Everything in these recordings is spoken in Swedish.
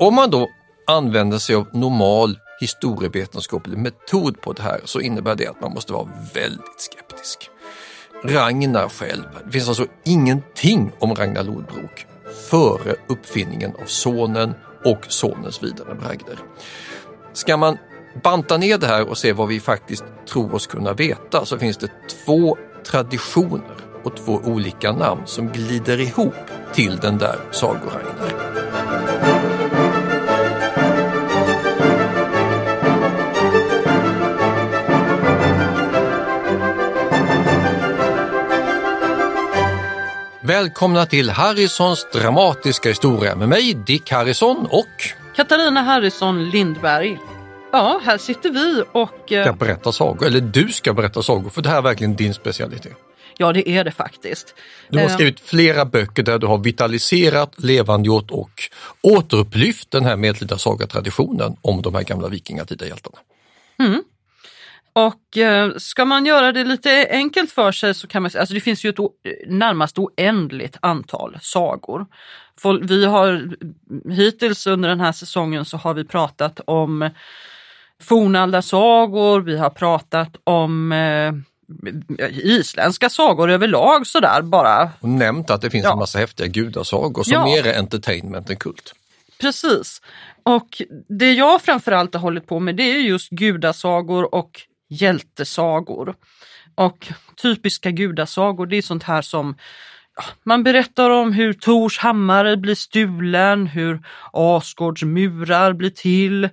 Om man då använder sig av normal historievetenskaplig metod på det här så innebär det att man måste vara väldigt skeptisk. Ragnar själv, det finns alltså ingenting om Ragnar Lodbrok före uppfinningen av sonen och sonens vidare bragder. Ska man banta ner det här och se vad vi faktiskt tror oss kunna veta så finns det två traditioner och två olika namn som glider ihop till den där Sagoragnar. Välkomna till Harrisons dramatiska historia med mig Dick Harrison och Katarina Harrison Lindberg. Ja, här sitter vi och... eh, ska berätta sagor, eller du ska berätta sagor för det här är verkligen din specialitet. Ja, det är det faktiskt. Du har Eh, skrivit flera böcker där du har vitaliserat, levandegjort och återupplyft den här medeltida sagatraditionen om de här gamla vikingatidahjältarna. Och eh, ska man göra det lite enkelt för sig så kan man säga, alltså det finns ju ett o- närmast oändligt antal sagor. Vi har hittills under den här säsongen så har vi pratat om fornaldarsagor, vi har pratat om eh, isländska sagor överlag sådär bara. Och nämnt att det finns Ja. en massa häftiga gudasagor som Ja. mer är entertainment än kult. Precis. Och det jag framförallt har hållit på med det är just gudasagor och hjältesagor. Och typiska gudasagor det är sånt här som man berättar om hur Tors hammare blir stulen, hur Asgårds murar blir till,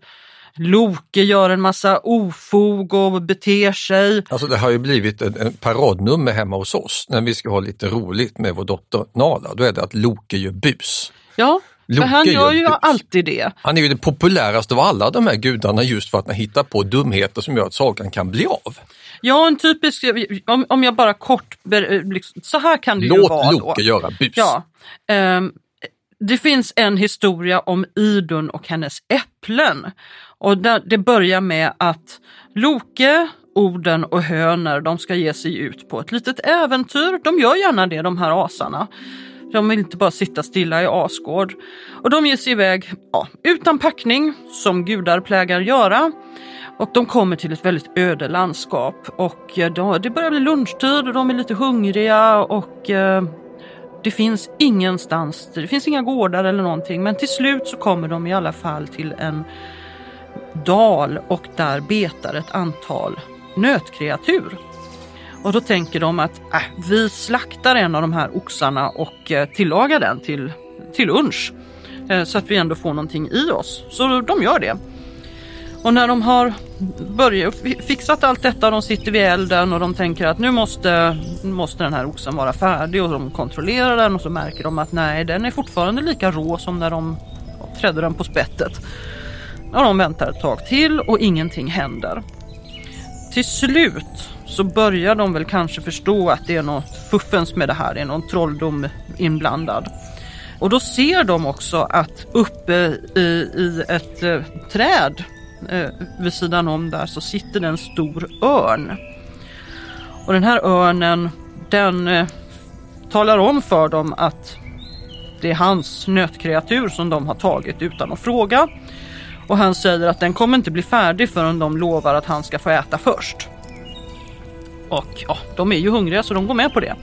Loke gör en massa ofog och beter sig. Alltså det har ju blivit en, en paradnummer hemma hos oss när vi ska ha lite roligt med vår dotter Nala. Då är det att Loke gör bus. Ja, Loke han gör ju alltid det. Han är ju den populäraste av alla de här gudarna just för att han hittar på dumheter som gör att sagan kan bli av. Ja, en typisk, om, om jag bara kort, ber- liksom, så här kan det ju Låt vara Loke då. göra bus. Ja, ehm, det finns en historia om Idun och hennes äpplen. Och det börjar med att Loke, Oden och Höner de ska ge sig ut på ett litet äventyr. De gör gärna det de här asarna. De vill inte bara sitta stilla i Asgård. Och de ger sig iväg ja, utan packning, som gudar plägar göra. Och de kommer till ett väldigt öde landskap och eh, det börjar bli lunchtid och de är lite hungriga och eh, det finns ingenstans, det finns inga gårdar eller någonting men till slut så kommer de i alla fall till en dal och där betar ett antal nötkreatur. Och då tänker de att äh, vi slaktar en av de här oxarna och eh, tillagar den till, till lunch. Eh, så att vi ändå får någonting i oss. Så de gör det. Och när de har börjat, fixat allt detta, de sitter vid elden och de tänker att nu måste, måste den här oxen vara färdig och de kontrollerar den och så märker de att nej, den är fortfarande lika rå som när de trädde den på spettet. Och de väntar ett tag till och ingenting händer. Till slut så börjar de väl kanske förstå att det är något fuffens med det här, det är någon trolldom inblandad. Och då ser de också att uppe i, i ett eh, träd eh, vid sidan om där så sitter det en stor örn. Och den här örnen den eh, talar om för dem att det är hans nötkreatur som de har tagit utan att fråga. Och han säger att den kommer inte bli färdig förrän de lovar att han ska få äta först. Och ja, de är ju hungriga så de går med på det.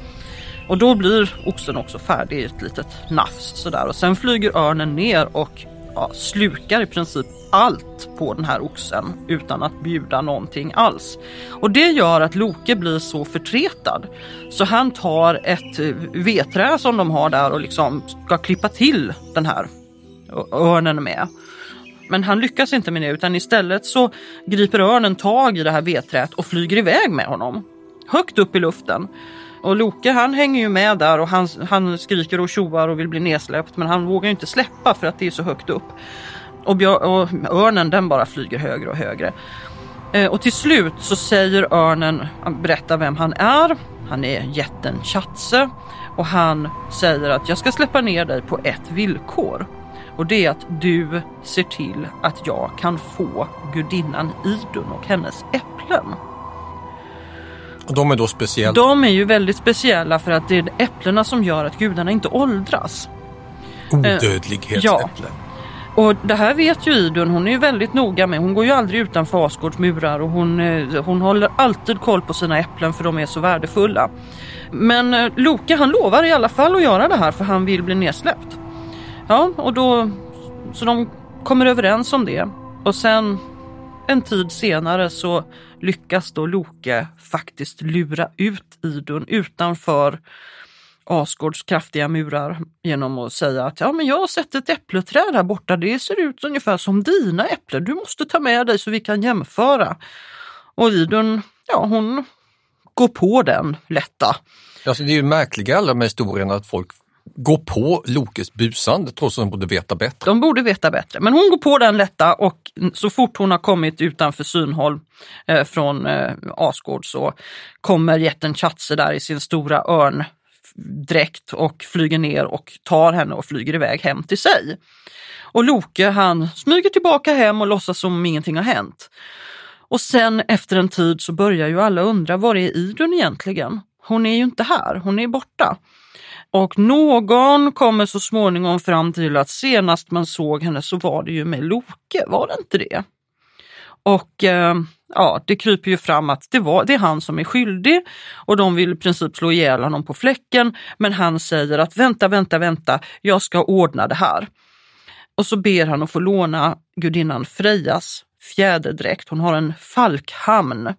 Och då blir oxen också färdig i ett litet nafs sådär och sen flyger örnen ner och ja, slukar i princip allt på den här oxen utan att bjuda någonting alls. Och det gör att Loke blir så förtretad så han tar ett vedträ som de har där och liksom ska klippa till den här örnen med. Men han lyckas inte med det utan istället så griper örnen tag i det här vedträet och flyger iväg med honom. Högt upp i luften. Och Loke han hänger ju med där och han, han skriker och tjoar och vill bli nedsläppt men han vågar ju inte släppa för att det är så högt upp. Och, björ, och örnen den bara flyger högre och högre. Eh, och till slut så säger örnen, han berättar vem han är. Han är jätten Chatse och han säger att jag ska släppa ner dig på ett villkor. Och det är att du ser till att jag kan få gudinnan Idun och hennes äpplen. Och de är då speciella? De är ju väldigt speciella för att det är äpplena som gör att gudarna inte åldras. Odödlighetsäpplen. Ja. Och det här vet ju Idun, hon är ju väldigt noga med, hon går ju aldrig utanför Asgårds murar och hon, eh, hon håller alltid koll på sina äpplen för de är så värdefulla. Men eh, Loke han lovar i alla fall att göra det här för han vill bli nedsläppt. Ja, och då, så de kommer överens om det. Och sen en tid senare så lyckas då Loke faktiskt lura ut Idun utanför Asgårds kraftiga murar genom att säga att ja, men jag har sett ett äppleträd här borta. Det ser ut ungefär som dina äpplen. Du måste ta med dig så vi kan jämföra. Och Idun, ja hon går på den lätta. Alltså det är ju märkliga alla de här historierna att folk gå på Lokes busande trots att de borde veta bättre. De borde veta bättre, men hon går på den lätta och så fort hon har kommit utanför synhåll eh, från eh, Asgård så kommer jätten Chatse där i sin stora örndräkt och flyger ner och tar henne och flyger iväg hem till sig. Och Loke han smyger tillbaka hem och låtsas som om ingenting har hänt. Och sen efter en tid så börjar ju alla undra, var är Idun egentligen? Hon är ju inte här, hon är borta. Och någon kommer så småningom fram till att senast man såg henne så var det ju med Loke, var det inte det? Och eh, ja, det kryper ju fram att det, var, det är han som är skyldig och de vill i princip slå ihjäl honom på fläcken. Men han säger att vänta, vänta, vänta, jag ska ordna det här. Och så ber han att få låna gudinnan Frejas fjäderdräkt. Hon har en falkhamn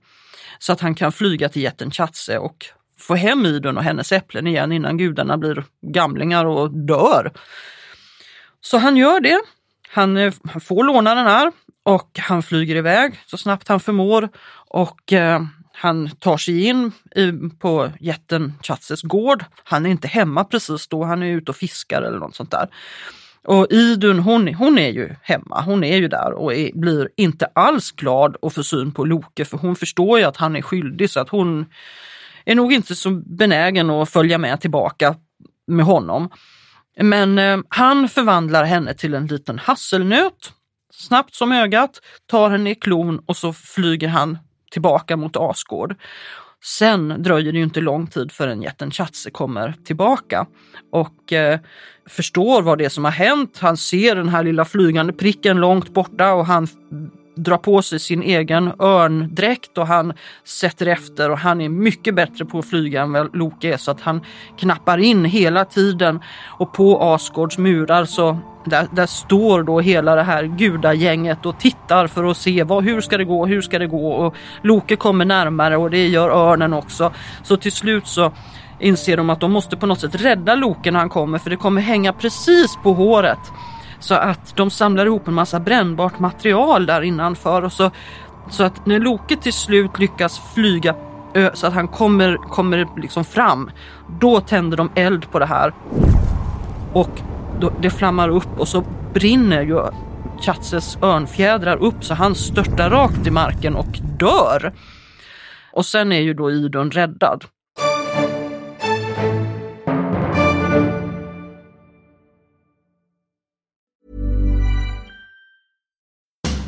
så att han kan flyga till jätten Chatse och få hem Idun och hennes äpplen igen innan gudarna blir gamlingar och dör. Så han gör det. Eh, han, får låna den här och han flyger iväg så snabbt han förmår och eh, han tar sig in i, på jätten Chatses gård. Han är inte hemma precis då, han är ute och fiskar eller något sånt där. Och Idun hon, hon är ju hemma, hon är ju där och är, blir inte alls glad att få syn på Loke för hon förstår ju att han är skyldig så att hon är nog inte så benägen att följa med tillbaka med honom. Men eh, han förvandlar henne till en liten hasselnöt, snabbt som ögat, tar henne i klon och så flyger han tillbaka mot Asgård. Sen dröjer det ju inte lång tid förrän jätten Chatse kommer tillbaka och eh, förstår vad det är som har hänt. Han ser den här lilla flygande pricken långt borta och han drar på sig sin egen örndräkt och han sätter efter och han är mycket bättre på att flyga än vad Loke är så att han knappar in hela tiden och på Asgårds murar så där, där står då hela det här gudagänget och tittar för att se vad, hur ska det gå, hur ska det gå och Loke kommer närmare och det gör örnen också. Så till slut så inser de att de måste på något sätt rädda Loke när han kommer för det kommer hänga precis på håret. Så att de samlar ihop en massa brännbart material där innanför och så, så att när Loke till slut lyckas flyga så att han kommer, kommer liksom fram, då tänder de eld på det här. Och då, det flammar upp och så brinner ju Chatses örnfjädrar upp så han störtar rakt i marken och dör. Och sen är ju då Idun räddad.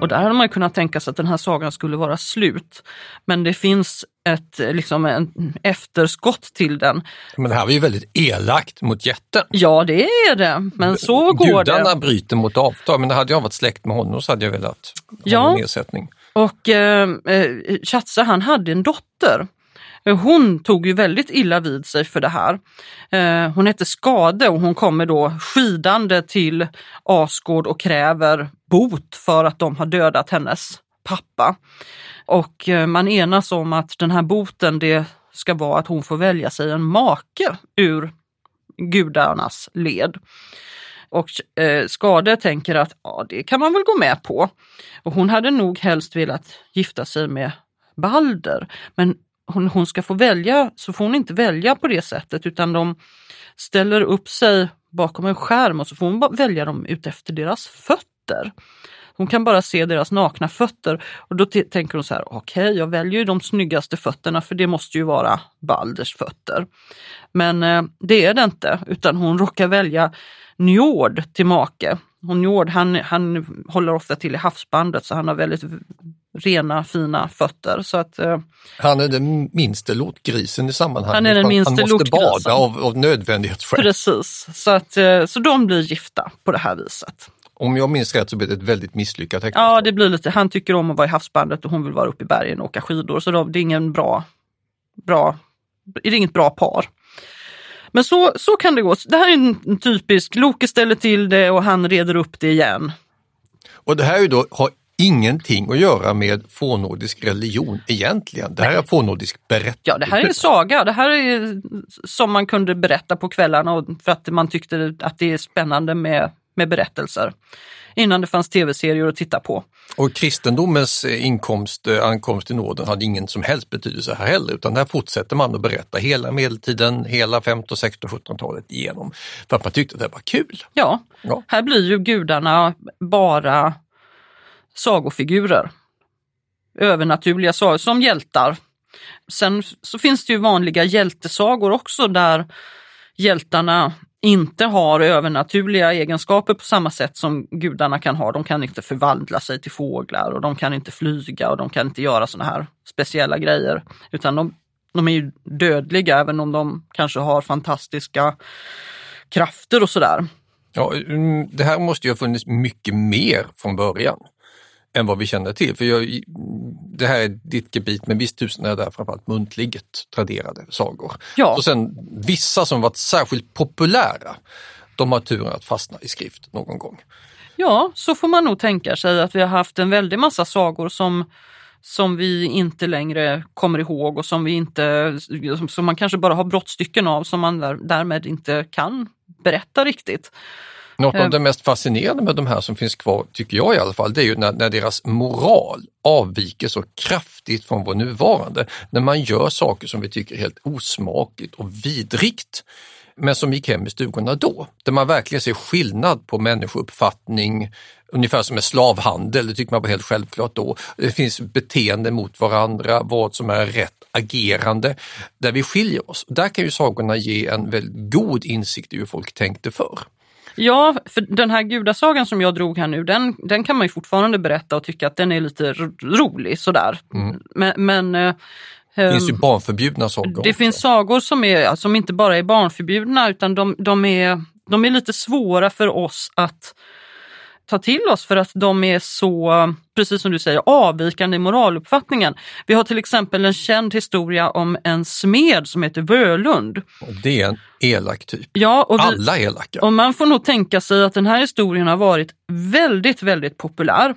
Och där hade man kunnat tänka sig att den här sagan skulle vara slut. Men det finns ett liksom en efterskott till den. Men det här var ju väldigt elakt mot jätten. Ja, det är det, men så går Gudarna det. bryter mot avtal, men hade jag varit släkt med honom så hade jag velat ha Ja. en ersättning. Och eh, eh, Chatsa han hade en dotter. Hon tog ju väldigt illa vid sig för det här. Eh, hon hette Skade och hon kommer då skidande till Asgård och kräver bot för att de har dödat hennes pappa. Och eh, man enas om att den här boten det ska vara att hon får välja sig en make ur gudarnas led. Och eh, Skade tänker att ja, det kan man väl gå med på. Och hon hade nog helst velat gifta sig med Balder. Men hon, hon ska få välja, så får hon inte välja på det sättet utan de ställer upp sig bakom en skärm och så får hon välja dem utefter deras fötter. Hon kan bara se deras nakna fötter och då tänker hon så här, okej jag väljer de snyggaste fötterna för det måste ju vara Balders fötter. Men eh, det är det inte utan hon råkar välja Njord till make. Och Njord han, han håller ofta till i havsbandet så han har väldigt rena fina fötter. Så att, eh, Han är den minste lortgrisen i sammanhanget. Han är den minste Han måste lortgrisen. bada av, av nödvändighetsskäl. precis, så, att, eh, så de blir gifta på det här viset. Om jag minns rätt så blir det ett väldigt misslyckat äktenskap. Ja, det blir lite, han tycker om att vara i havsbandet och hon vill vara uppe i bergen och åka skidor. Så de, det är ingen bra, bra, det är inget bra par. Men så, så kan det gå. Det här är en typisk, Loke ställer till det och han reder upp det igen. Och det här är då, har ingenting att göra med fornnordisk religion egentligen. Det här är fornnordisk berättelse. Ja, det här är en saga. Det här är som man kunde berätta på kvällarna för att man tyckte att det är spännande med, med berättelser. Innan det fanns tv-serier att titta på. Och kristendomens eh, inkomst, eh, ankomst i Norden hade ingen som helst betydelse här heller, utan där fortsätter man att berätta hela medeltiden, hela 15, 16, 17-talet igenom. För att man tyckte att det var kul. Ja, Ja. här blir ju gudarna bara sagofigurer. Övernaturliga sagor, som hjältar. Sen så finns det ju vanliga hjältesagor också där hjältarna inte har övernaturliga egenskaper på samma sätt som gudarna kan ha. De kan inte förvandla sig till fåglar och de kan inte flyga och de kan inte göra såna här speciella grejer. Utan de, de är ju dödliga även om de kanske har fantastiska krafter och sådär. Ja, mm, det här måste ju ha funnits mycket mer från början än vad vi känner till. För jag, det här är ditt gebit, men visst tusen är det framförallt muntligt traderade sagor. Ja. Och sen vissa som varit särskilt populära, de har turen att fastna i skrift någon gång. Ja, så får man nog tänka sig att vi har haft en väldig massa sagor som, som vi inte längre kommer ihåg och som vi inte, som man kanske bara har brottstycken av som man där, därmed inte kan berätta riktigt. Något av det mest fascinerande med de här som finns kvar, tycker jag i alla fall, det är ju när, när deras moral avviker så kraftigt från vår nuvarande. När man gör saker som vi tycker är helt osmakligt och vidrigt, men som gick hem i stugorna då. Där man verkligen ser skillnad på människouppfattning, ungefär som med slavhandel, det tycker man var helt självklart då. Det finns beteende mot varandra, vad som är rätt agerande, där vi skiljer oss. Där kan ju sagorna ge en väldigt god insikt i hur folk tänkte förr. Ja, för den här gudasagan som jag drog här nu, den, den kan man ju fortfarande berätta och tycka att den är lite ro- rolig sådär. Men, men eh, Det finns ju ehm, barnförbjudna sagor. Det finns sagor som, är, som inte bara är barnförbjudna utan de, de, är, de är lite svåra för oss att ta till oss för att de är så, precis som du säger, avvikande i moraluppfattningen. Vi har till exempel en känd historia om en smed som heter Völund. Det är en elak typ. Ja, och, vi, Alla är elaka. och man får nog tänka sig att den här historien har varit väldigt, väldigt populär.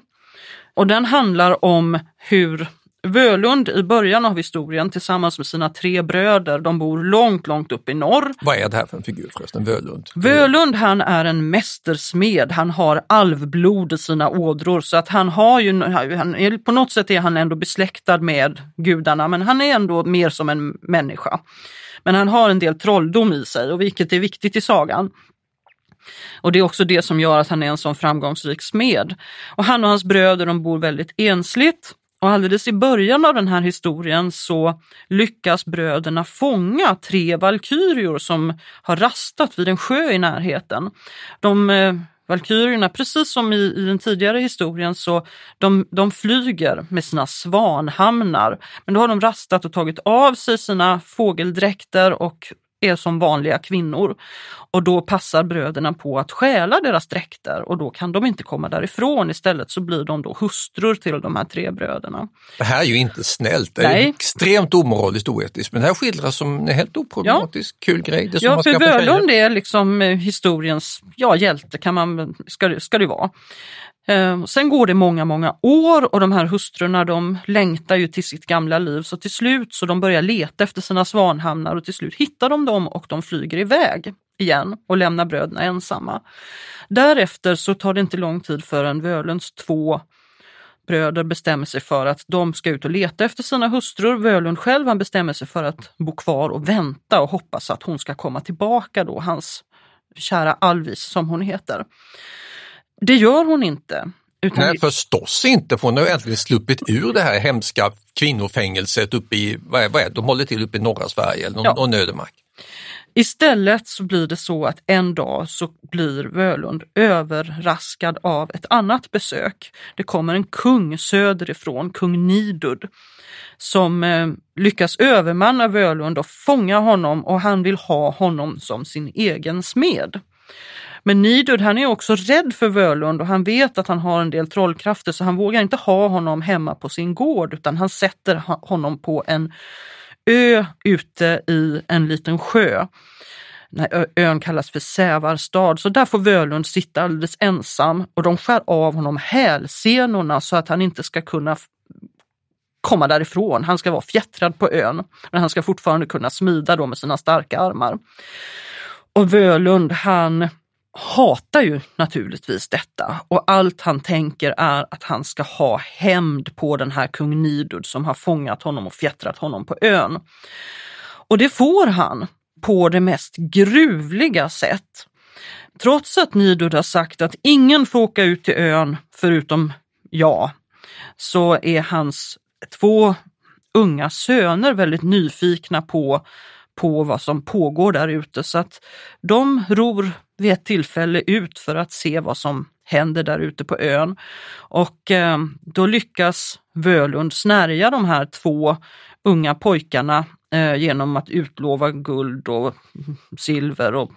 Och den handlar om hur Völund i början av historien tillsammans med sina tre bröder, de bor långt, långt upp i norr. Vad är det här för en figur förresten, Völund? Völund han är en mästersmed, han har alvblod i sina ådror så att han har ju, han är, på något sätt är han ändå besläktad med gudarna men han är ändå mer som en människa. Men han har en del trolldom i sig och vilket är viktigt i sagan. Och det är också det som gör att han är en sån framgångsrik smed. Och han och hans bröder de bor väldigt ensligt. Och alldeles i början av den här historien så lyckas bröderna fånga tre valkyrior som har rastat vid en sjö i närheten. De eh, Valkyrierna, precis som i, i, den tidigare historien, så de, de flyger med sina svanhamnar. Men då har de rastat och tagit av sig sina fågeldräkter och är som vanliga kvinnor. Och då passar bröderna på att stjäla deras dräkter och då kan de inte komma därifrån. Istället så blir de då hustrur till de här tre bröderna. Det här är ju inte snällt, det är Nej. extremt omoraliskt oetiskt men det här skildras som en helt oproblematisk ja. kul grej. Det ja, för Völund är liksom eh, historiens ja, hjälte kan man, ska, ska det vara. Ehm, sen går det många, många år och de här hustrurna de längtar ju till sitt gamla liv så till slut så de börjar leta efter sina svanhamnar och till slut hittar de dem och de flyger iväg igen och lämnar bröderna ensamma. Därefter så tar det inte lång tid förrän Völunds två bröder bestämmer sig för att de ska ut och leta efter sina hustrur. Völund själv han bestämmer sig för att bo kvar och vänta och hoppas att hon ska komma tillbaka då, hans kära Alvis som hon heter. Det gör hon inte. Utan Nej, förstås inte, för hon har äntligen sluppit ur det här hemska kvinnofängelset uppe i, vad är, vad är de håller till uppe i norra Sverige eller ja. Nödermark. Istället så blir det så att en dag så blir Völund överraskad av ett annat besök. Det kommer en kung söderifrån, kung Nidud, som eh, lyckas övermanna Völund och fånga honom och han vill ha honom som sin egen smed. Men Nidud han är också rädd för Völund och han vet att han har en del trollkrafter så han vågar inte ha honom hemma på sin gård utan han sätter honom på en ö ute i en liten sjö. Den ön kallas för Sävarstad, så där får Völund sitta alldeles ensam och de skär av honom hälsenorna så att han inte ska kunna komma därifrån. Han ska vara fjättrad på ön, men han ska fortfarande kunna smida då med sina starka armar. Och Völund han hatar ju naturligtvis detta och allt han tänker är att han ska ha hämnd på den här kung Nidud som har fångat honom och fjättrat honom på ön. Och det får han på det mest gruvliga sätt. Trots att Nidud har sagt att ingen får åka ut till ön förutom jag, så är hans två unga söner väldigt nyfikna på på vad som pågår där ute så att de ror vid ett tillfälle ut för att se vad som händer där ute på ön. Och eh, då lyckas Völund snärja de här två unga pojkarna eh, genom att utlova guld och silver och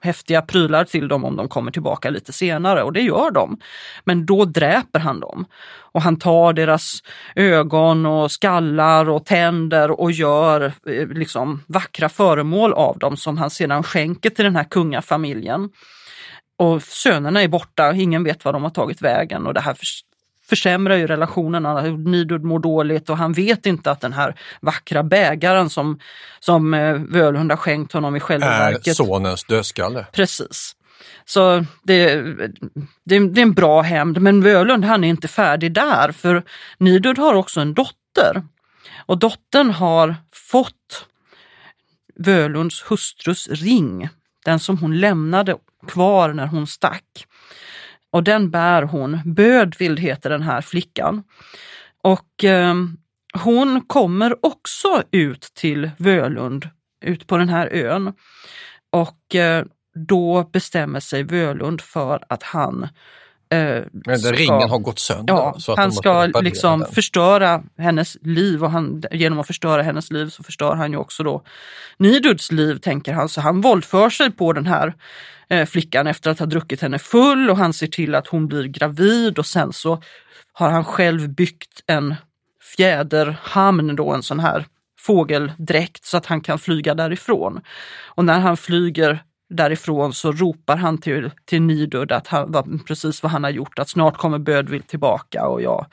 häftiga prylar till dem om de kommer tillbaka lite senare och det gör de. Men då dräper han dem och han tar deras ögon och skallar och tänder och gör eh, liksom vackra föremål av dem som han sedan skänker till den här kungafamiljen. Och sönerna är borta, ingen vet var de har tagit vägen och det här försämrar ju relationerna. Nidud mår dåligt och han vet inte att den här vackra bägaren som, som eh, Völund har skänkt honom i själva är verket. sonens dödskalle. Precis. Så det, det, det är en bra hämnd, men Völund han är inte färdig där för Nidud har också en dotter. Och dottern har fått Völunds hustrus ring, den som hon lämnade kvar när hon stack och den bär hon. Bödvild heter den här flickan. Och eh, hon kommer också ut till Völund, ut på den här ön. Och eh, då bestämmer sig Völund för att han eh, ska, ringen har gått sönder? Ja, så att han ska liksom den. förstöra hennes liv och han, genom att förstöra hennes liv så förstör han ju också då Niduds liv, tänker han. Så han våldför sig på den här Eh, flickan efter att ha druckit henne full och han ser till att hon blir gravid och sen så har han själv byggt en fjäderhamn, då, en sån här fågeldräkt så att han kan flyga därifrån. Och när han flyger därifrån så ropar han till, till Nidud att han, precis vad han har gjort, att snart kommer Bödvild tillbaka och jag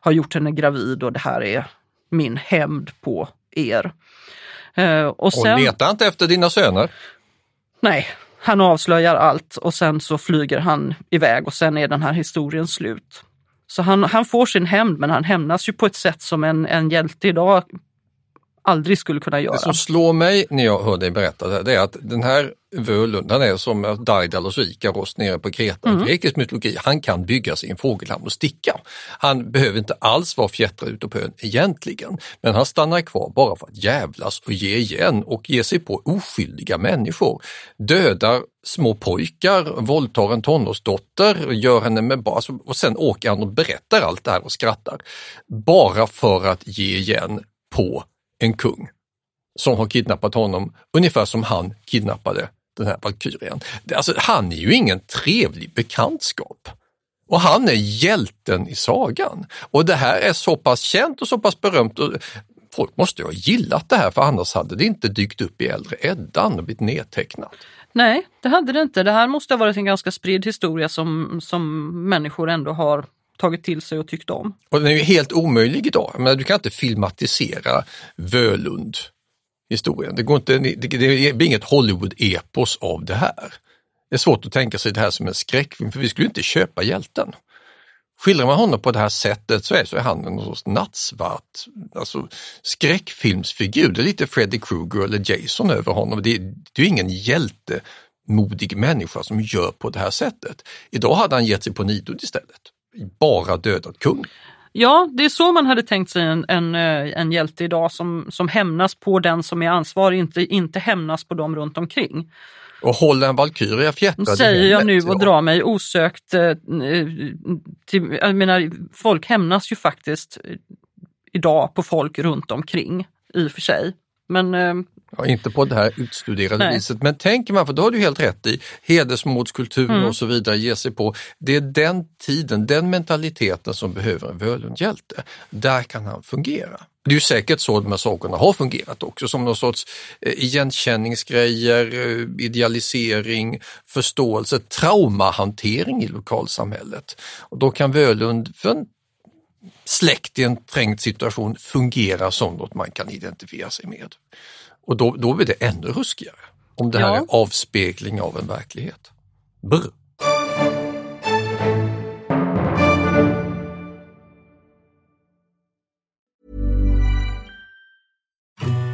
har gjort henne gravid och det här är min hämnd på er. Eh, och sen, Och letar inte efter dina söner? nej, han avslöjar allt och sen så flyger han iväg och sen är den här historien slut. Så han, han får sin hämnd men han hämnas ju på ett sätt som en, en hjälte idag aldrig skulle kunna göra. Det som slår mig när jag hör dig berätta det, det är att den här Völund, han är som Daidalos och Ikaros nere på Kreta i grekisk mytologi. Han kan bygga sin fågelhamn och sticka. Han behöver inte alls vara fjättrad ute på ön egentligen, men han stannar kvar bara för att jävlas och ge igen och ge sig på oskyldiga människor. Dödar små pojkar, våldtar en tonårsdotter, gör henne med barn alltså, och sen åker han och berättar allt det här och skrattar. Bara för att ge igen på en kung som har kidnappat honom, ungefär som han kidnappade den här valkyrien. Alltså, han är ju ingen trevlig bekantskap. Och han är hjälten i sagan. Och det här är så pass känt och så pass berömt. Och folk måste ju ha gillat det här för annars hade det inte dykt upp i äldre Eddan och blivit nedtecknat. Nej, det hade det inte. Det här måste ha varit en ganska spridd historia som, som människor ändå har tagit till sig och tyckt om. Och den är ju helt omöjlig idag. Men du kan inte filmatisera Völund historien. Det, går inte, det, det blir inget Hollywood-epos av det här. Det är svårt att tänka sig det här som en skräckfilm för vi skulle inte köpa hjälten. Skildrar man honom på det här sättet så är, så är han en sorts nattsvart alltså, skräckfilmsfigur. Det är lite Freddy Krueger eller Jason över honom. Det, det är ingen hjältemodig människa som gör på det här sättet. Idag hade han gett sig på Nidud istället. Bara dödat kung. Ja, det är så man hade tänkt sig en, en, eh, en hjälte idag som, som hämnas på den som är ansvarig, inte, inte hämnas på dem runt omkring. Och hålla en valkyria fjättrad Säger jag nu och drar mig osökt eh, till, jag menar, folk hämnas ju faktiskt idag på folk runt omkring i och för sig. Men eh, Ja, inte på det här utstuderade Nej. viset, men tänker man, för då har du helt rätt i, hedersmordskulturen Mm. och så vidare ger sig på, det är den tiden, den mentaliteten som behöver en Völundhjälte. Där kan han fungera. Det är ju säkert så de här sakerna har fungerat också, som någon sorts eh, igenkänningsgrejer, eh, idealisering, förståelse, traumahantering i lokalsamhället. Och då kan Völund för en släkt i en trängd situation fungera som något man kan identifiera sig med. Och då, då blir det ännu ruskigare. Om det här Ja. är avspegling av en verklighet. Brr.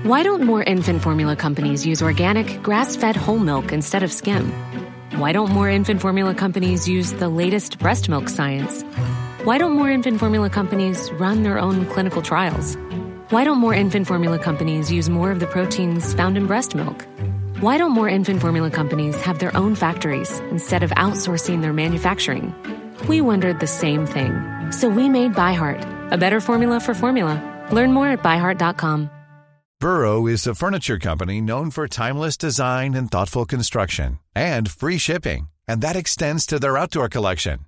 Why don't more infant formula companies use organic, grass fed whole milk instead of skim? Why don't more infant formula companies use the latest breast milk science? Why don't more infant formula companies run their own clinical trials? Why don't more infant formula companies use more of the proteins found in breast milk? Why don't more infant formula companies have their own factories instead of outsourcing their manufacturing? We wondered the same thing. So we made ByHeart, a better formula for formula. Learn more at byheart.com. Burrow is a furniture company known for timeless design and thoughtful construction and free shipping, and that extends to their outdoor collection.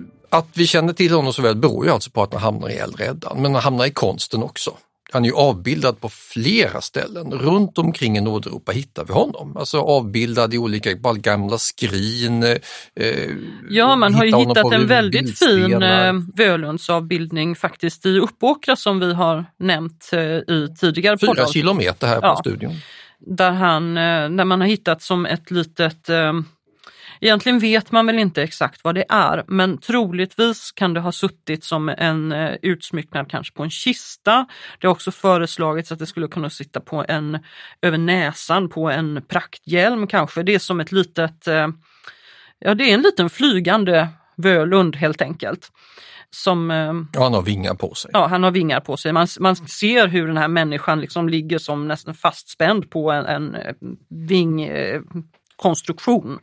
att vi känner till honom så väl beror ju alltså på att han hamnar i Äldre Eddan, men han hamnar i konsten också. Han är ju avbildad på flera ställen. Runt omkring i Nordeuropa hittar vi honom. Alltså avbildad i olika gamla skrin. Eh, Ja, man har ju hittat en väldigt fin eh, Völundsavbildning faktiskt i Uppåkra som vi har nämnt eh, i tidigare Fyra poddavsnitt. kilometer här Ja. på studion. Där, han, eh, där man har hittat som ett litet, eh, Egentligen vet man väl inte exakt vad det är, men troligtvis kan det ha suttit som en eh, utsmycknad kanske på en kista. Det har också föreslagits att det skulle kunna sitta på en, över näsan på en prakthjälm kanske. Det är som ett litet, eh, ja det är en liten flygande Völund helt enkelt. Som, eh, Ja, han har vingar på sig. Ja, han har vingar på sig. Man, man ser hur den här människan liksom ligger som nästan fastspänd på en, en vingkonstruktion.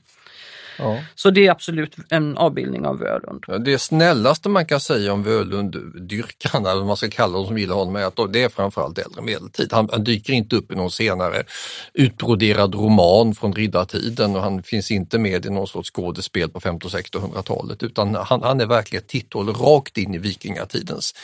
Ja. Så det är absolut en avbildning av Völund. Det snällaste man kan säga om Völund-dyrkarna, eller vad man ska kalla dem som gillar honom, är att det är framförallt äldre medeltid. Han, han dyker inte upp i någon senare utbroderad roman från riddartiden och han finns inte med i någon sorts skådespel på 1500 och 1600-talet utan han, han är verkligen ett titthål rakt in i vikingatidens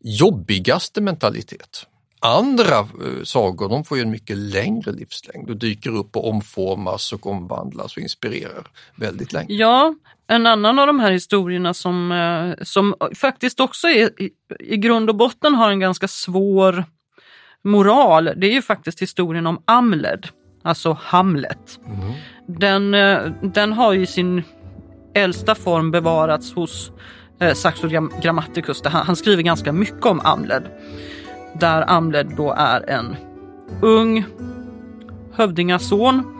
jobbigaste mentalitet. Andra eh, sagor de får ju en mycket längre livslängd och dyker upp och omformas och omvandlas och inspirerar väldigt länge. Ja, en annan av de här historierna som, eh, som faktiskt också är, i, grund och botten har en ganska svår moral, det är ju faktiskt historien om Amled, alltså Hamlet. Den, eh, den har ju sin äldsta form bevarats hos Saxo Gram- Grammaticus. Han, han skriver ganska mycket om Amled. Där Amled då är en ung hövdingason.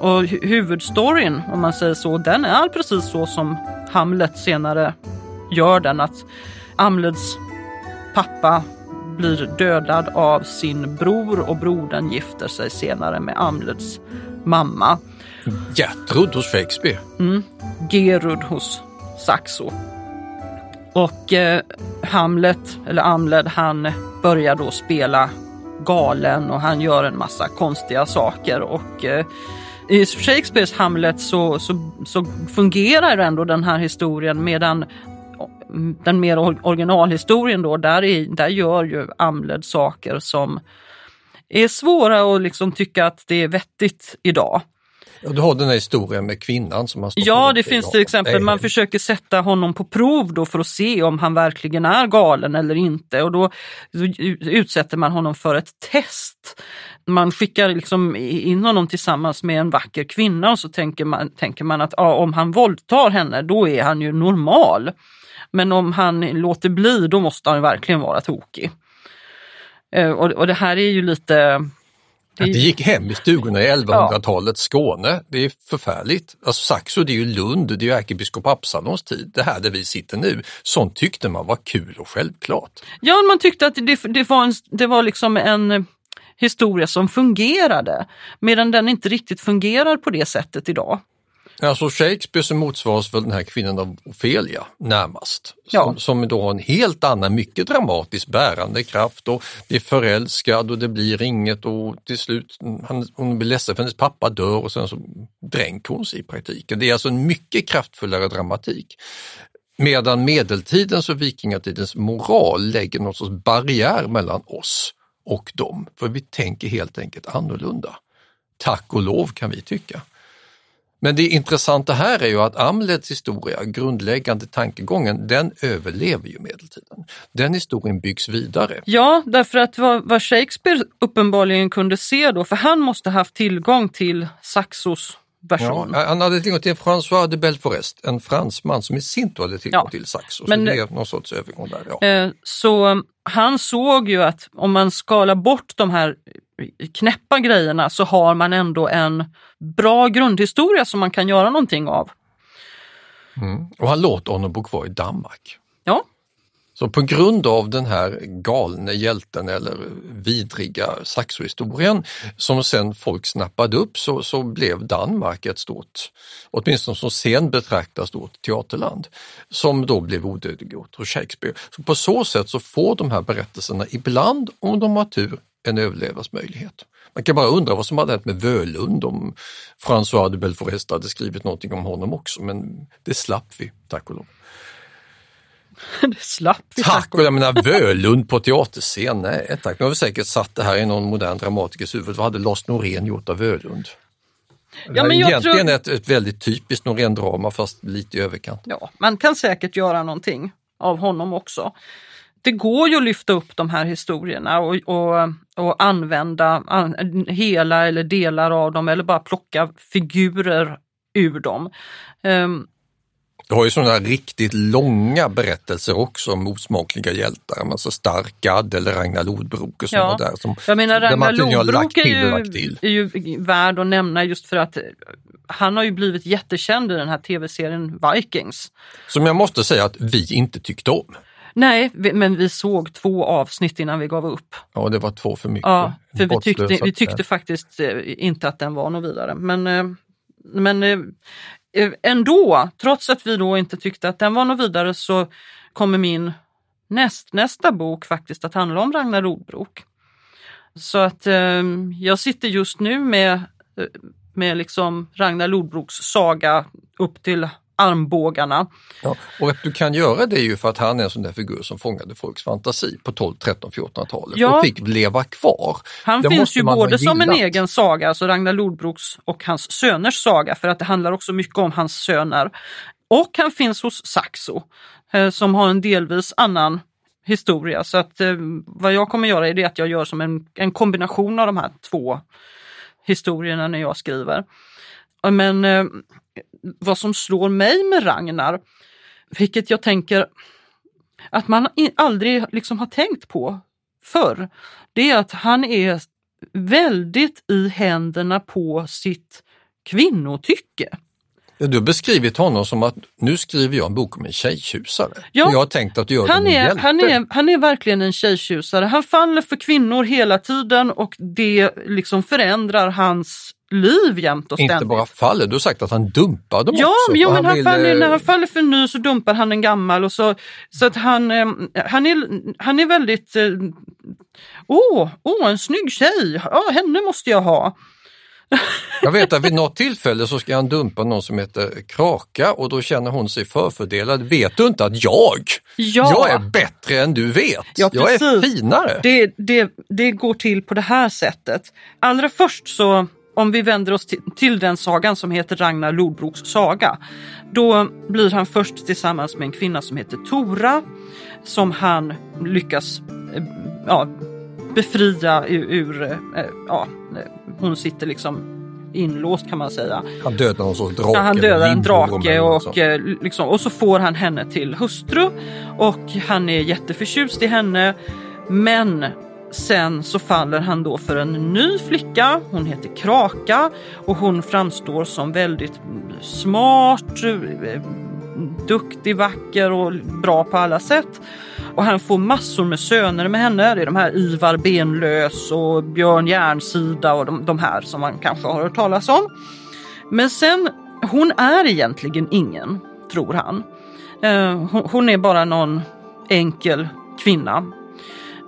Och hu- huvudstoryn, om man säger så, den är precis så som Hamlet senare gör den. Att Amleds pappa blir dödad av sin bror och brodern gifter sig senare med Amleds mamma. Gertrud hos Shakespeare. Mm. Gerud hos Saxo. Och eh, Hamlet, eller Amled, han börjar då spela galen och han gör en massa konstiga saker. Och eh, i Shakespeares Hamlet så, så, så fungerar ändå den här historien medan den mer originalhistorien då, där, i, där gör ju Amled saker som är svåra att liksom tycka att det är vettigt idag. Du har den här historien med kvinnan som har Ja, det finns till exempel, man försöker sätta honom på prov då för att se om han verkligen är galen eller inte och då utsätter man honom för ett test. Man skickar liksom in honom tillsammans med en vacker kvinna och så tänker man, tänker man att ja, om han våldtar henne då är han ju normal. Men om han låter bli då måste han verkligen vara tokig. Eh, Och, och det här är ju lite Att det gick hem i stugorna i 1100-talets Skåne, det är förfärligt. Alltså Saxo det är ju Lund, det är ju ärkebiskop Absalons tid, det här där vi sitter nu. Sånt tyckte man var kul och självklart. Ja, man tyckte att det, det, var, en, det var liksom en historia som fungerade, medan den inte riktigt fungerar på det sättet idag. Alltså Shakespeare så motsvaras väl den här kvinnan av Ofelia närmast. Som, Ja. som då har en helt annan, mycket dramatisk bärande kraft och blir förälskad och det blir inget och till slut han, hon blir ledsen för hennes pappa dör och sen så dränker hon sig i praktiken. Det är alltså en mycket kraftfullare dramatik. Medan medeltidens och vikingatidens moral lägger någon sorts barriär mellan oss och dem. För vi tänker helt enkelt annorlunda. Tack och lov kan vi tycka. Men det intressanta här är ju att Amlets historia, grundläggande tankegången, den överlever ju medeltiden. Den historien byggs vidare. Ja, därför att vad, vad Shakespeare uppenbarligen kunde se då, för han måste haft tillgång till Saxos version. Ja, han hade tillgång till François de Belforest, en fransman som i sin tur hade tillgång Ja. till Saxo. Så Men- det är någon sorts övergång där. Ja. Eh, Så han såg ju att om man skalar bort de här knäppa grejerna så har man ändå en bra grundhistoria som man kan göra någonting av. Mm. Och han låter honom bo kvar i Danmark. Ja, så på grund av den här galne hjälten eller vidriga Saxo-historien som sen folk snappade upp så, så blev Danmark ett stort, åtminstone som sen betraktas stort teaterland, som då blev odödliggjort hos Shakespeare. Så på så sätt så får de här berättelserna ibland, om de har tur, en överlevnadsmöjlighet. Man kan bara undra vad som hade hänt med Völund om François de Belforest hade skrivit någonting om honom också, men det slapp vi, tack och lov. det slapp vi. Tack! Och jag menar Völund på teaterscen, nej tack. Nu har vi säkert satt det här i någon modern dramatikers huvud. Vad hade Lars Norén gjort av Völund? Ja, men jag Egentligen tror- ett, ett väldigt typiskt Norén-drama fast lite i överkant. Ja, man kan säkert göra någonting av honom också. Det går ju att lyfta upp de här historierna och, och, och använda an, hela eller delar av dem eller bara plocka figurer ur dem. Um, du har ju sådana riktigt långa berättelser också om osmakliga hjältar, alltså Starkad eller Ragnar Lodbrok och sådana ja. där. Som, jag menar Ragnar Lodbrok är ju, är ju värd att nämna just för att han har ju blivit jättekänd i den här tv-serien Vikings. Som jag måste säga att vi inte tyckte om. Nej, men vi såg två avsnitt innan vi gav upp. Ja, det var två för mycket. Ja, för vi tyckte, vi tyckte faktiskt eh, inte att den var något vidare. Men, eh, men eh, Eh, ändå, trots att vi då inte tyckte att den var något vidare så kommer min näst, nästa bok faktiskt att handla om Ragnar Lodbrok. Så att ehm, jag sitter just nu med, eh, med liksom Ragnar Lodbroks saga upp till armbågarna. Ja, och att du kan göra det är ju för att han är en sån där figur som fångade folks fantasi på 12, 13, 1400-talet ja, och fick leva kvar. Han det finns ju både som en egen saga, alltså Ragnar Lodbroks och hans söners saga, för att det handlar också mycket om hans söner. Och han finns hos Saxo eh, som har en delvis annan historia. Så att eh, vad jag kommer göra är det att jag gör som en, en kombination av de här två historierna när jag skriver. Men eh, vad som slår mig med Ragnar, vilket jag tänker att man aldrig liksom har tänkt på förr, det är att han är väldigt i händerna på sitt kvinnotycke. Ja, du har beskrivit honom som att nu skriver jag en bok om en tjejtjusare. Ja, jag har tänkt att du gör han är, han, är, han är verkligen en tjejtjusare. Han faller för kvinnor hela tiden och det liksom förändrar hans liv jämt och ständigt. Inte bara faller, du har sagt att han dumpar dem ja, också. Ja, men han, han faller, när han faller för ny så dumpar han en gammal och så, så att han, eh, han, är, han är väldigt, eh, åh, åh en snygg tjej, ja, henne måste jag ha. Jag vet att vid något tillfälle så ska han dumpa någon som heter Kraka och då känner hon sig förfördelad. Vet du inte att jag, ja. jag är bättre än du vet? Ja, jag är finare. Det, det, det går till på det här sättet. Allra först så om vi vänder oss till, till, den sagan som heter Ragnar Lodbroks saga, då blir han först tillsammans med en kvinna som heter Tora som han lyckas eh, ja, befria ur, ur eh, ja, hon sitter liksom inlåst kan man säga. Han dödar sorts drake. Ja, han dödar en drake och, eh, liksom, och så får han henne till hustru och han är jätteförtjust i henne. Men Sen så faller han då för en ny flicka, hon heter Kraka och hon framstår som väldigt smart, eh, duktig, vacker och bra på alla sätt. Och han får massor med söner med henne. Det är de här Ivar Benlös och Björn Järnsida och de, de här som man kanske har hört talas om. Men sen, hon är egentligen ingen, tror han. Eh, hon är bara någon enkel kvinna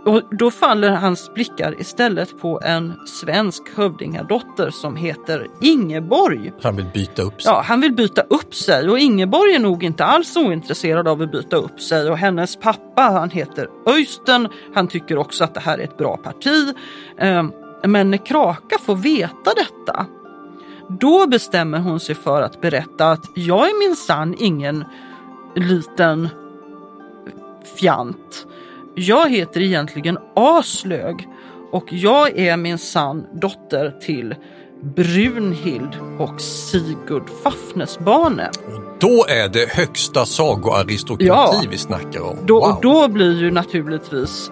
och då faller hans blickar istället på en svensk hövdingadotter som heter Ingeborg. Han vill byta upp sig? Ja, han vill byta upp sig och Ingeborg är nog inte alls ointresserad av att byta upp sig och hennes pappa han heter Öysten. Han tycker också att det här är ett bra parti. Ehm, men när Kraka får veta detta då bestämmer hon sig för att berätta att jag är minsann ingen liten fjant. Jag heter egentligen Aslög och jag är min sann dotter till Brunhild och Sigurd Fafnesbane. Och då är det högsta sagoaristokrati ja, vi snackar om. Då, wow. Och då blir ju naturligtvis,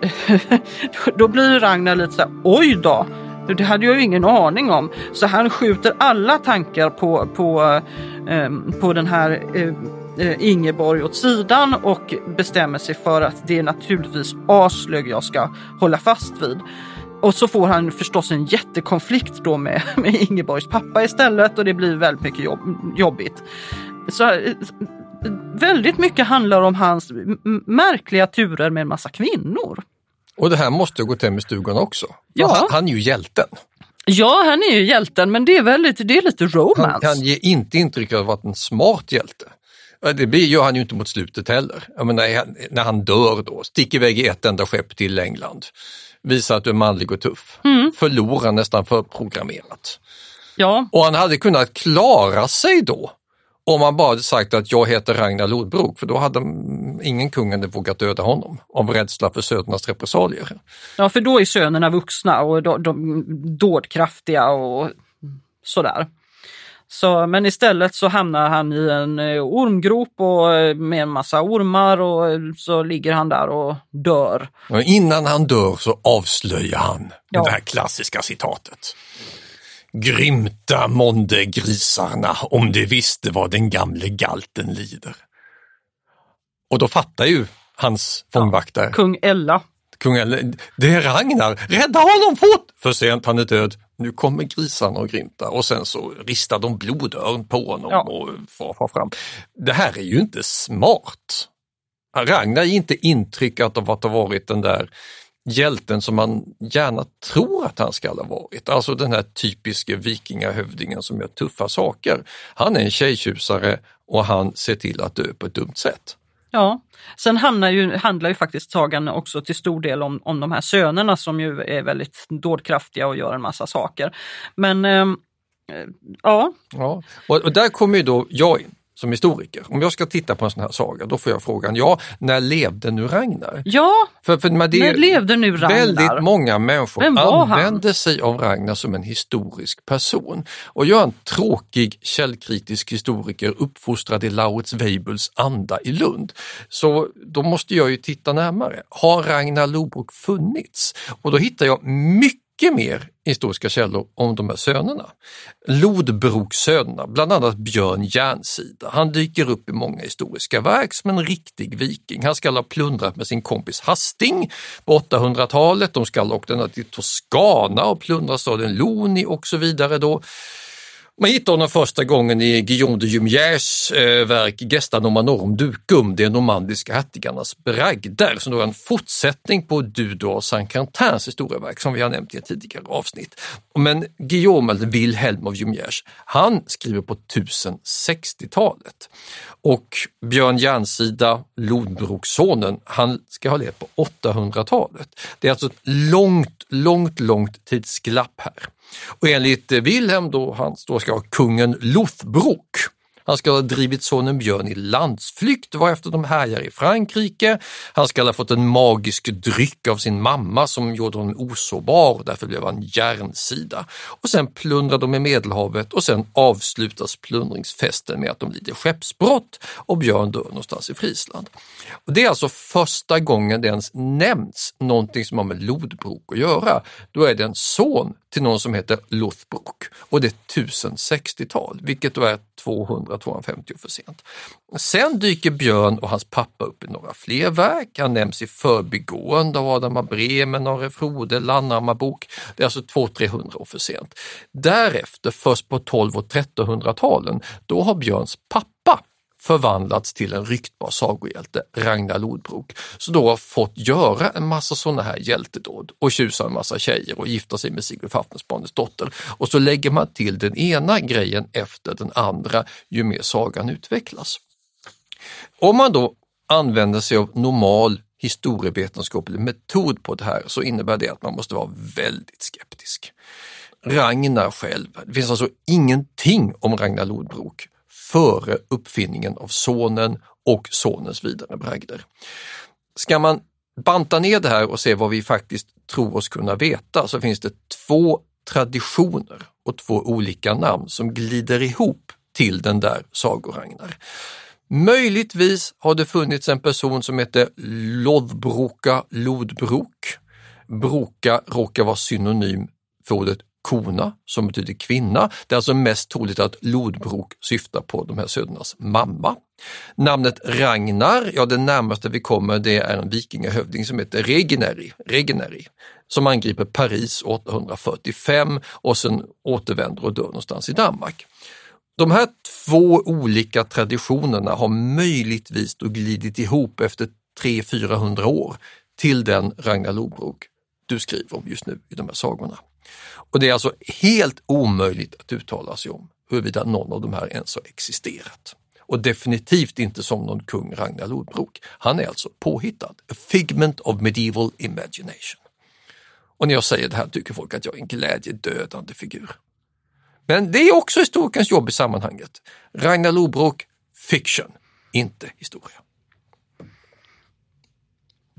då blir Ragnar lite så här, oj då, det hade jag ju ingen aning om. Så han skjuter alla tankar på, på, eh, på den här eh, Ingeborg åt sidan och bestämmer sig för att det är naturligtvis Aslög jag ska hålla fast vid. Och så får han förstås en jättekonflikt då med, med Ingeborgs pappa istället och det blir väldigt mycket jobb, jobbigt. Så eh, väldigt mycket handlar om hans märkliga turer med en massa kvinnor. Och det här måste gå hem i stugan också. Ja. Han, han är ju hjälten. Ja, han är ju hjälten, men det är, väldigt, det är lite romance. Han kan ge inte intryck av att vara en smart hjälte. Det gör han ju inte mot slutet heller. Jag menar, när han dör då, sticker iväg i ett enda skepp till England, visar att du är manlig och tuff, mm. förlorar nästan förprogrammerat. Ja. Och han hade kunnat klara sig då om han bara hade sagt att jag heter Ragnar Lodbrok, för då hade ingen kung hade vågat döda honom av rädsla för sönernas repressalier. Ja, för då är sönerna vuxna och de, dådkraftiga och sådär. Så, men istället så hamnar han i en eh, ormgrop och, eh, med en massa ormar och eh, så ligger han där och dör. Och innan han dör så avslöjar han Ja. det här klassiska citatet. Grymta månde grisarna om de visste vad den gamle galten lider. Och då fattar ju hans fångvaktare, Kung Ella. kung Elle, det är Ragnar, rädda honom fort! För sent, han är död. Nu kommer grisarna och grymtar och sen så ristar de blodörn på honom Ja. och far, far fram. Det här är ju inte smart. Ragnar ger inte intryck av att ha varit den där hjälten som man gärna tror att han ska ha varit. Alltså den här typiska vikingahövdingen som gör tuffa saker. Han är en tjejtjusare och han ser till att dö på ett dumt sätt. Ja, sen handlar ju, handlar ju faktiskt sagan också till stor del om, om de här sönerna som ju är väldigt dådkraftiga och gör en massa saker. Men ehm, eh, ja, Ja, och, och där kommer ju då jag in som historiker. Om jag ska titta på en sån här saga, då får jag frågan, ja, när levde nu Ragnar? ja, För, för men det är när levde nu Ragnar? Väldigt många människor var han? använder sig av Ragnar som en historisk person. Och jag är en tråkig källkritisk historiker uppfostrad i Lauritz Weibuls anda i Lund. Så då måste jag ju titta närmare. Har Ragnar Lodbrok funnits? Och då hittar jag mycket mycket mer historiska källor om de här sönerna. Lodbrokssönerna, bland annat Björn Järnsida. Han dyker upp i många historiska verk som en riktig viking. Han ska ha plundrat med sin kompis Hasting på 800-talet. De ska ha åkt ända till Toscana och plundrat staden Loni och så vidare. Då. Man hittar honom första gången i Guillaume de Jumières eh, verk Gesta Normanorum Ducum, de normandiska hertigarnas bragder, som då är en fortsättning på Dudo och Saint-Quentins historieverk som vi har nämnt i ett tidigare avsnitt. Men Guillaume, eller Wilhelm av Jumières, han skriver på 1060-talet. Och Björn Järnsida, Lodbrokssonen, han ska ha levt på 800-talet. Det är alltså ett långt, långt, långt tidsglapp här. Och enligt Wilhelm då, han då ska ha kungen Lothbrok. Han ska ha drivit sonen Björn i landsflykt varefter de härjar i Frankrike. Han ska ha fått en magisk dryck av sin mamma som gjorde honom osårbar och därför blev han järnsida. Och sen plundrar de i Medelhavet och sen avslutas plundringsfesten med att de lider skeppsbrott och Björn dör någonstans i Friesland. Och det är alltså första gången det ens nämns någonting som har med Lodbrok att göra. Då är det en son till någon som heter Lothbrok och det är 1060-tal, vilket då är 200-250 för sent. Sen dyker Björn och hans pappa upp i några fler verk. Han nämns i förbigående av Adam av Bremen, Are Frode, Landhammarbok. Det är alltså 200-300 år för sent. Därefter, först på 12 och 1300-talen, då har Björns pappa förvandlats till en ryktbar sagohjälte, Ragnar Lodbrok, som då har fått göra en massa sådana här hjältedåd och tjusa en massa tjejer och gifta sig med Sigrid Fafnersbanes dotter. Och så lägger man till den ena grejen efter den andra ju mer sagan utvecklas. Om man då använder sig av normal historievetenskaplig metod på det här så innebär det att man måste vara väldigt skeptisk. Ragnar själv, det finns alltså ingenting om Ragnar Lodbrok före uppfinningen av sonen och sonens vidare bragder. Ska man banta ner det här och se vad vi faktiskt tror oss kunna veta så finns det två traditioner och två olika namn som glider ihop till den där sagoragnar. Möjligtvis har det funnits en person som hette Lodbroka Lodbrok. Broka råkar vara synonym för ordet kona som betyder kvinna. Det är alltså mest troligt att Lodbrok syftar på de här södernas mamma. Namnet Ragnar, ja det närmaste vi kommer det är en vikingahövding som heter Regineri, Regineri som angriper Paris 845 och sen återvänder och dör någonstans i Danmark. De här två olika traditionerna har möjligtvis då glidit ihop efter 300-400 år till den Ragnar Lodbrok du skriver om just nu i de här sagorna. Och det är alltså helt omöjligt att uttala sig om huruvida någon av de här ens har existerat. Och definitivt inte som någon kung Ragnar Lodbrok. Han är alltså påhittad. A figment of medieval imagination. Och när jag säger det här tycker folk att jag är en glädjedödande figur. Men det är också historikerns jobb i sammanhanget. Ragnar Lodbrok, fiction, inte historia.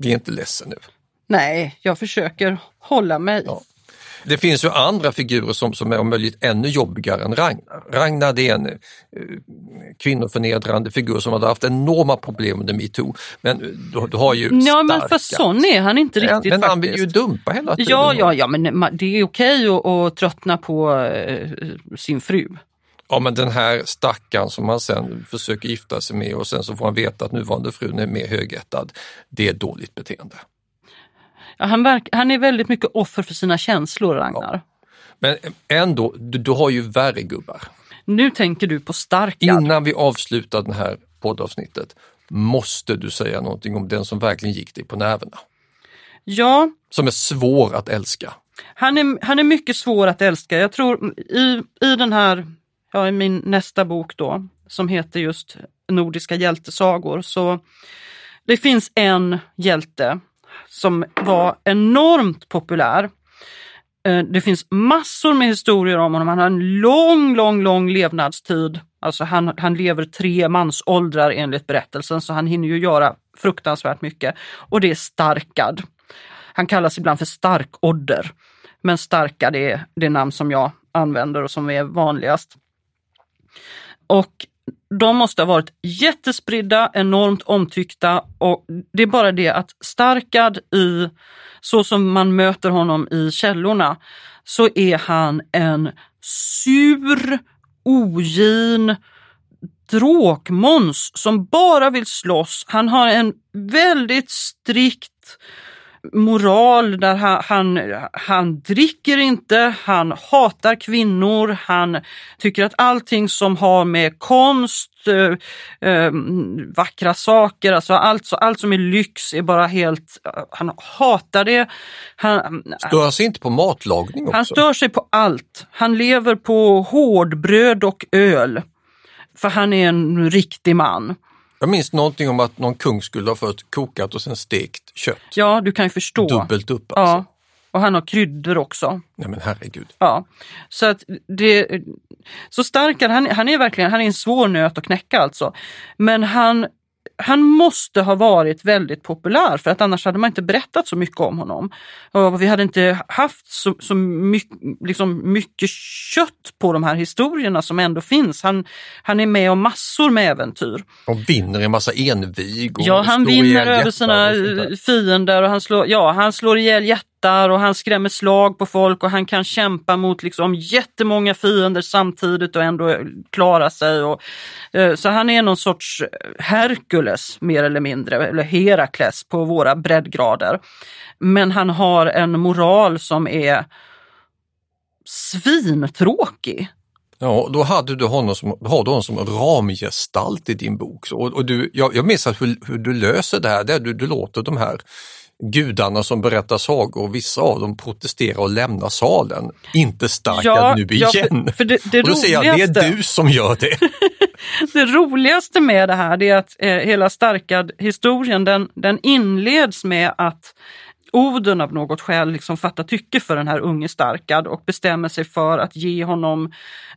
Är inte ledsen nu. nej, jag försöker hålla mig. Ja. Det finns ju andra figurer som, som är om möjligt ännu jobbigare än Ragnar. Ragnar det är en eh, kvinnoförnedrande figur som hade haft enorma problem under metoo. Men du, du har ju Ja men för sån är han inte Men- riktigt Men han faktiskt. vill ju dumpa hela tiden. Ja, ja, ja, men det är okej att, att tröttna på eh, sin fru. Ja men den här stackaren som han sen försöker gifta sig med och sen så får han veta att nuvarande frun är mer högättad. Det är dåligt beteende. Ja, han, verk, han är väldigt mycket offer för sina känslor, Ragnar. Men ändå, du, du har ju värre gubbar. Nu tänker du på Starkad. Innan vi avslutar det här poddavsnittet måste du säga någonting om den som verkligen gick dig på nerverna. Ja, Som är svår att älska. han är, han är mycket svår att älska. Jag tror i, i den här, ja i min nästa bok då, som heter just Nordiska hjältesagor, så det finns en hjälte som var enormt populär. Eh, det finns massor med historier om honom. Han har en lång, lång, lång levnadstid. Alltså han, han lever tre mansåldrar enligt berättelsen, så han hinner ju göra fruktansvärt mycket. Och det är Starkad. Han kallas ibland för Starkodder. Men Starkad är det namn som jag använder och som är vanligast. Och de måste ha varit jättespridda, enormt omtyckta och det är bara det att Starkad i, så som man möter honom i källorna, så är han en sur, ogin dråkmåns som bara vill slåss. Han har en väldigt strikt moral där han, han, han dricker inte, han hatar kvinnor, han tycker att allting som har med konst, eh, eh, vackra saker, alltså allt, allt som är lyx är bara helt, han hatar det. Han, Stör sig inte på matlagning också? han stör sig på allt. Han lever på hårdbröd och öl. För han är en riktig man. Jag minns någonting om att någon kung skulle ha först kokat och sen stekt kött. Ja, du kan ju förstå. Dubbelt upp alltså. Ja, och han har kryddor också. Nej men herregud. Ja, så att det, så starkare, han, han är verkligen, han är en svår nöt att knäcka alltså. Men han, han måste ha varit väldigt populär för att annars hade man inte berättat så mycket om honom. Och vi hade inte haft så, så mycket, liksom mycket kött på de här historierna som ändå finns. Han, han är med om massor med äventyr. Och vinner en massa envig Ja, han vinner över sina och fiender och han slår, ja, han slår ihjäl jättar och han skrämmer slag på folk och han kan kämpa mot liksom jättemånga fiender samtidigt och ändå klara sig. Och, eh, så han är någon sorts Herkules mer eller mindre, eller Herakles på våra breddgrader. Men han har en moral som är svintråkig. Ja, då hade du honom som, har du honom som ramgestalt i din bok. Och, och du, jag, jag minns att hur, hur du löser det här, det är du, du låter de här gudarna som berättar sagor, vissa av dem protestera och lämna salen. Inte starkad Ja, nu ja, för- igen. för det- det och då säger jag, det är du som gör det. Det roligaste med det här är att eh, hela Starkad-historien den, den inleds med att Oden av något skäl liksom fattar tycke för den här unge Starkad och bestämmer sig för att ge honom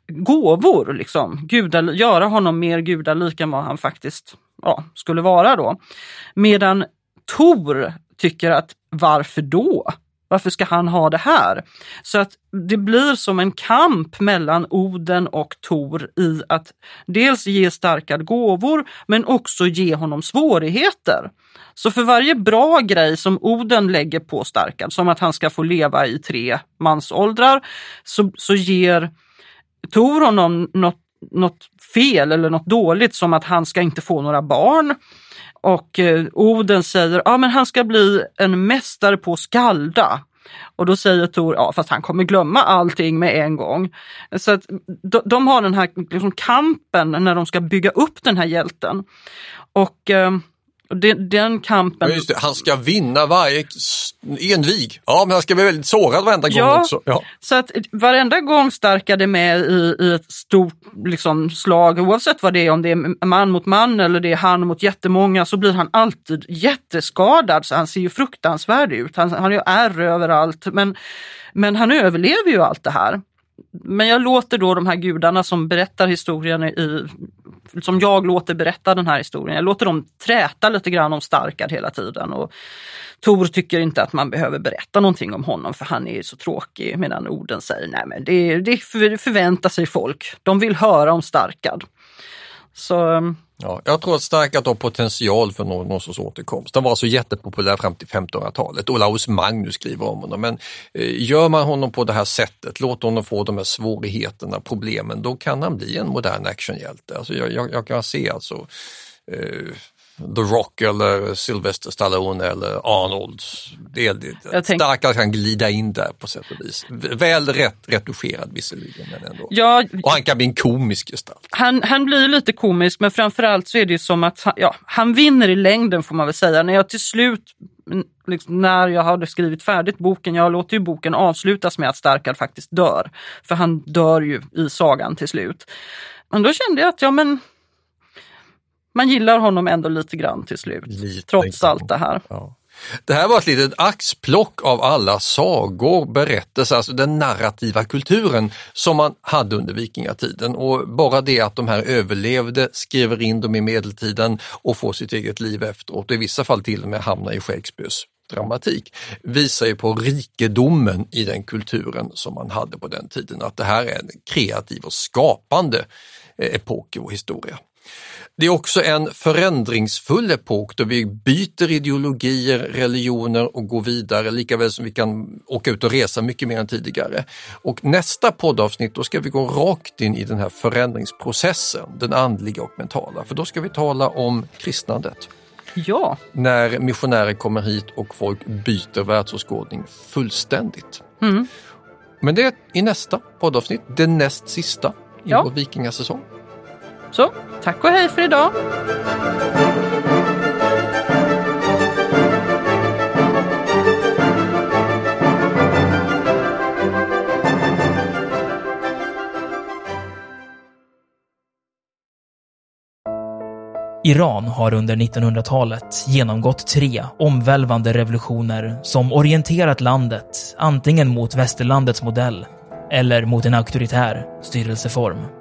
gåvor, liksom. Gudal, göra honom mer gudalik än vad han faktiskt ja, skulle vara då. Medan Tor tycker att varför då? Varför ska han ha det här? Så att det blir som en kamp mellan Oden och Tor i att dels ge Starkad gåvor men också ge honom svårigheter. Så för varje bra grej som Oden lägger på Starkad, som att han ska få leva i tre mansåldrar, så, så ger Tor honom något, något fel eller något dåligt som att han ska inte få några barn. Och eh, Oden säger att ja, men han ska bli en mästare på skalda. Och då säger Tor, ja fast han kommer glömma allting med en gång. Så att de, de har den här liksom, kampen när de ska bygga upp den här hjälten. Och eh, den, den kampen... Ja, just det. Han ska vinna varje envig. Ja, men han ska bli väldigt sårad varenda gång Ja. också. Ja. Så att varenda gång Starkad är med i, i ett stort liksom, slag, oavsett vad det är, om det är man mot man eller det är han mot jättemånga, så blir han alltid jätteskadad. Så han ser ju fruktansvärd ut. Han, han har ju ärr överallt. Men, men han överlever ju allt det här. Men jag låter då de här gudarna som berättar historien i som jag låter berätta den här historien. Jag låter dem träta lite grann om Starkad hela tiden. Och Tor tycker inte att man behöver berätta någonting om honom för han är så tråkig medan orden säger nej men det, det förväntar sig folk. De vill höra om Starkad. Så Ja, jag tror att Starkat har potential för någon, någon sorts återkomst. Han var så jättepopulär fram till 1500-talet. Olaus Magnus skriver om honom. Men eh, gör man honom på det här sättet, låter honom få de här svårigheterna, problemen, då kan han bli en modern actionhjälte. Alltså jag, jag, jag kan se alltså eh, The Rock eller Sylvester Stallone eller Arnold. Det, det, tänk... Starkare kan glida in där på sätt och vis. Väl rätt retuscherad visserligen men ändå. Ja, och han kan bli en komisk gestalt. Han, han blir lite komisk men framförallt så är det som att han, ja, han vinner i längden får man väl säga. När jag till slut Liksom när jag hade skrivit färdigt boken, jag låter ju boken avslutas med att Starkad faktiskt dör. För han dör ju i sagan till slut. Men då kände jag att ja men man gillar honom ändå lite grann till slut, lite trots allt det här. Ja. Det här var ett litet axplock av alla sagor, berättelser, alltså den narrativa kulturen som man hade under vikingatiden och bara det att de här överlevde, skriver in dem i medeltiden och får sitt eget liv efteråt, i vissa fall till och med hamnar i Shakespeares dramatik, visar ju på rikedomen i den kulturen som man hade på den tiden, att det här är en kreativ och skapande eh, epok i vår historia. Det är också en förändringsfull epok då vi byter ideologier, religioner och går vidare lika väl som vi kan åka ut och resa mycket mer än tidigare. Och nästa poddavsnitt då ska vi gå rakt in i den här förändringsprocessen, den andliga och mentala, för då ska vi tala om kristnandet. Ja. När missionärer kommer hit och folk byter världsåskådning fullständigt. Mm. Men det är i nästa poddavsnitt, det näst sista i ja. vår vikingasäsong. Så, tack och hej för idag! Iran har under 1900-talet genomgått tre omvälvande revolutioner som orienterat landet antingen mot västerlandets modell eller mot en auktoritär styrelseform.